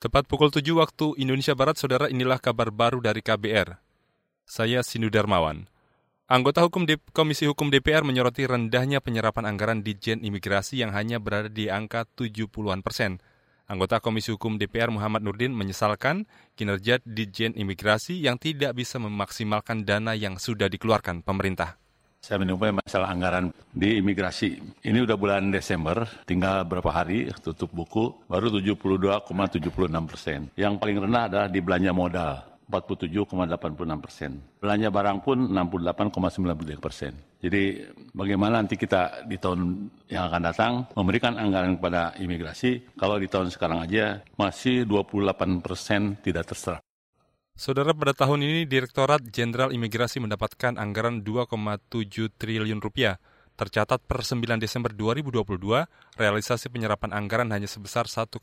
Tepat pukul 7 waktu Indonesia Barat, saudara inilah kabar baru dari KBR. Saya Sindu Darmawan. Anggota hukum D Komisi Hukum DPR menyoroti rendahnya penyerapan anggaran di Jen Imigrasi yang hanya berada di angka 70-an persen. Anggota Komisi Hukum DPR Muhammad Nurdin menyesalkan kinerja di Jen Imigrasi yang tidak bisa memaksimalkan dana yang sudah dikeluarkan pemerintah. Saya menemukan masalah anggaran di imigrasi. Ini udah bulan Desember, tinggal berapa hari tutup buku, baru 72,76 persen. Yang paling rendah adalah di belanja modal, 47,86 persen. Belanja barang pun 68,93 persen. Jadi bagaimana nanti kita di tahun yang akan datang memberikan anggaran kepada imigrasi, kalau di tahun sekarang aja masih 28 persen tidak terserap. Saudara, pada tahun ini Direktorat Jenderal Imigrasi mendapatkan anggaran 2,7 triliun rupiah. Tercatat per 9 Desember 2022, realisasi penyerapan anggaran hanya sebesar 1,9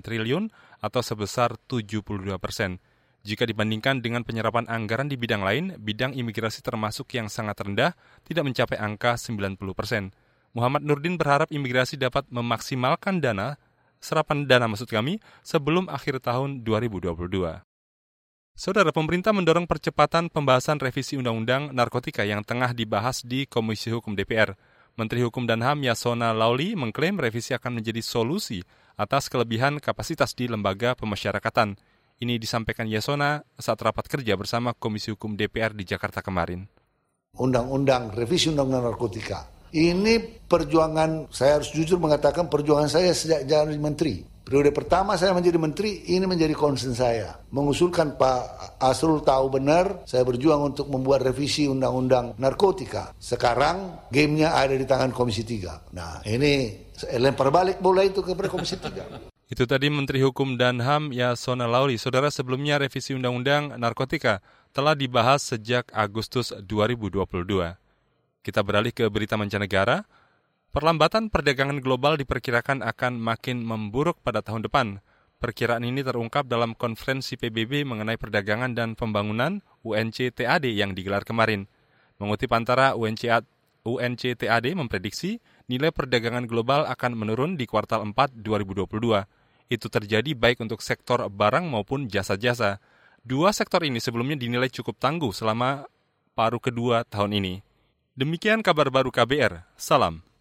triliun atau sebesar 72 persen. Jika dibandingkan dengan penyerapan anggaran di bidang lain, bidang imigrasi termasuk yang sangat rendah, tidak mencapai angka 90 persen. Muhammad Nurdin berharap imigrasi dapat memaksimalkan dana, serapan dana maksud kami, sebelum akhir tahun 2022. Saudara pemerintah mendorong percepatan pembahasan revisi Undang-Undang Narkotika yang tengah dibahas di Komisi Hukum DPR. Menteri Hukum dan HAM Yasona Lauli mengklaim revisi akan menjadi solusi atas kelebihan kapasitas di lembaga pemasyarakatan. Ini disampaikan Yasona saat rapat kerja bersama Komisi Hukum DPR di Jakarta kemarin. Undang-undang, revisi Undang-Undang Narkotika. Ini perjuangan, saya harus jujur mengatakan perjuangan saya sejak jadi menteri Periode pertama saya menjadi menteri, ini menjadi concern saya. Mengusulkan Pak Asrul tahu benar, saya berjuang untuk membuat revisi undang-undang narkotika. Sekarang gamenya ada di tangan Komisi 3. Nah ini lempar balik bola itu kepada Komisi 3. Itu tadi Menteri Hukum dan HAM Yasona Lauri. Saudara sebelumnya revisi Undang-Undang Narkotika telah dibahas sejak Agustus 2022. Kita beralih ke berita mancanegara. Perlambatan perdagangan global diperkirakan akan makin memburuk pada tahun depan. Perkiraan ini terungkap dalam konferensi PBB mengenai perdagangan dan pembangunan UNCTAD yang digelar kemarin. Mengutip antara UNCTAD, UNCTAD memprediksi nilai perdagangan global akan menurun di kuartal 4 2022. Itu terjadi baik untuk sektor barang maupun jasa-jasa. Dua sektor ini sebelumnya dinilai cukup tangguh selama paruh kedua tahun ini. Demikian kabar baru KBR. Salam.